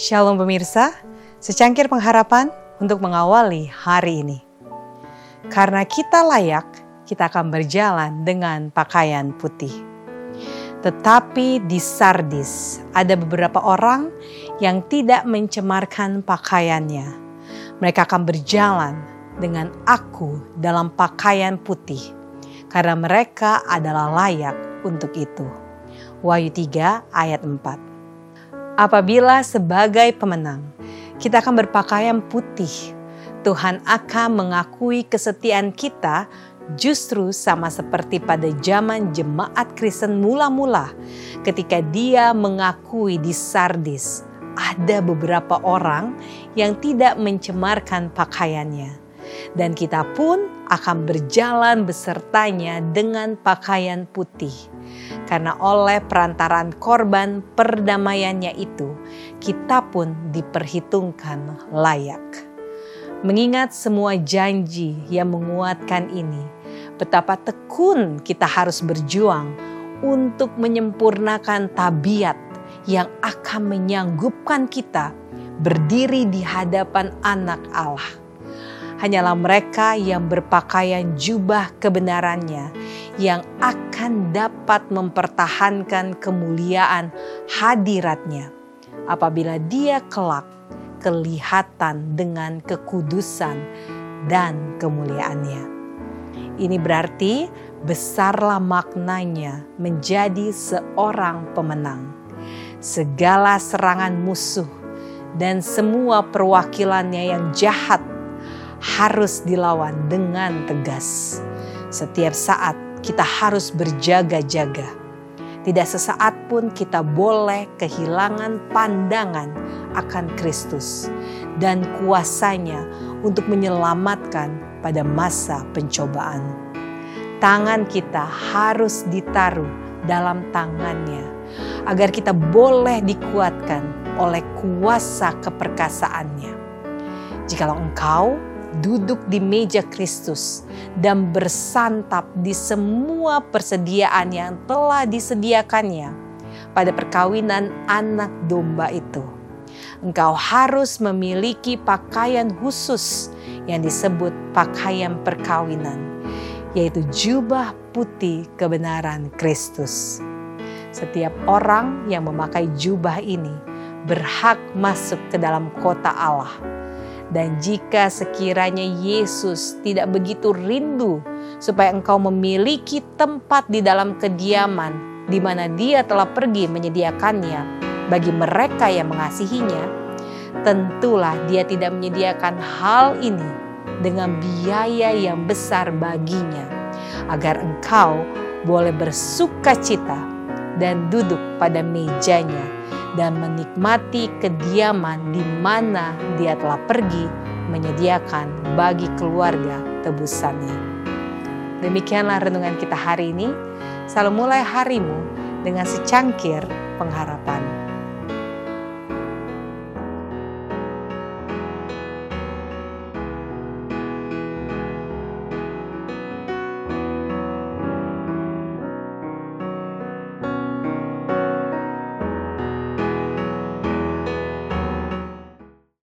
Shalom pemirsa, secangkir pengharapan untuk mengawali hari ini. Karena kita layak, kita akan berjalan dengan pakaian putih. Tetapi di Sardis ada beberapa orang yang tidak mencemarkan pakaiannya. Mereka akan berjalan dengan aku dalam pakaian putih karena mereka adalah layak untuk itu. Wahyu 3 ayat 4 apabila sebagai pemenang kita akan berpakaian putih, Tuhan akan mengakui kesetiaan kita justru sama seperti pada zaman jemaat Kristen mula-mula ketika dia mengakui di Sardis ada beberapa orang yang tidak mencemarkan pakaiannya. Dan kita pun akan berjalan besertanya dengan pakaian putih karena oleh perantaran korban perdamaiannya itu, kita pun diperhitungkan layak. Mengingat semua janji yang menguatkan ini, betapa tekun kita harus berjuang untuk menyempurnakan tabiat yang akan menyanggupkan kita berdiri di hadapan Anak Allah hanyalah mereka yang berpakaian jubah kebenarannya yang akan dapat mempertahankan kemuliaan hadiratnya apabila dia kelak kelihatan dengan kekudusan dan kemuliaannya. Ini berarti besarlah maknanya menjadi seorang pemenang. Segala serangan musuh dan semua perwakilannya yang jahat harus dilawan dengan tegas. Setiap saat kita harus berjaga-jaga. Tidak sesaat pun kita boleh kehilangan pandangan akan Kristus dan kuasanya untuk menyelamatkan pada masa pencobaan. Tangan kita harus ditaruh dalam tangannya agar kita boleh dikuatkan oleh kuasa keperkasaannya. Jikalau engkau duduk di meja Kristus dan bersantap di semua persediaan yang telah disediakannya pada perkawinan anak domba itu. Engkau harus memiliki pakaian khusus yang disebut pakaian perkawinan, yaitu jubah putih kebenaran Kristus. Setiap orang yang memakai jubah ini berhak masuk ke dalam kota Allah dan jika sekiranya Yesus tidak begitu rindu supaya engkau memiliki tempat di dalam kediaman di mana Dia telah pergi menyediakannya bagi mereka yang mengasihinya, tentulah Dia tidak menyediakan hal ini dengan biaya yang besar baginya, agar engkau boleh bersuka cita dan duduk pada mejanya dan menikmati kediaman di mana dia telah pergi menyediakan bagi keluarga tebusannya. Demikianlah renungan kita hari ini. Selalu mulai harimu dengan secangkir pengharapan.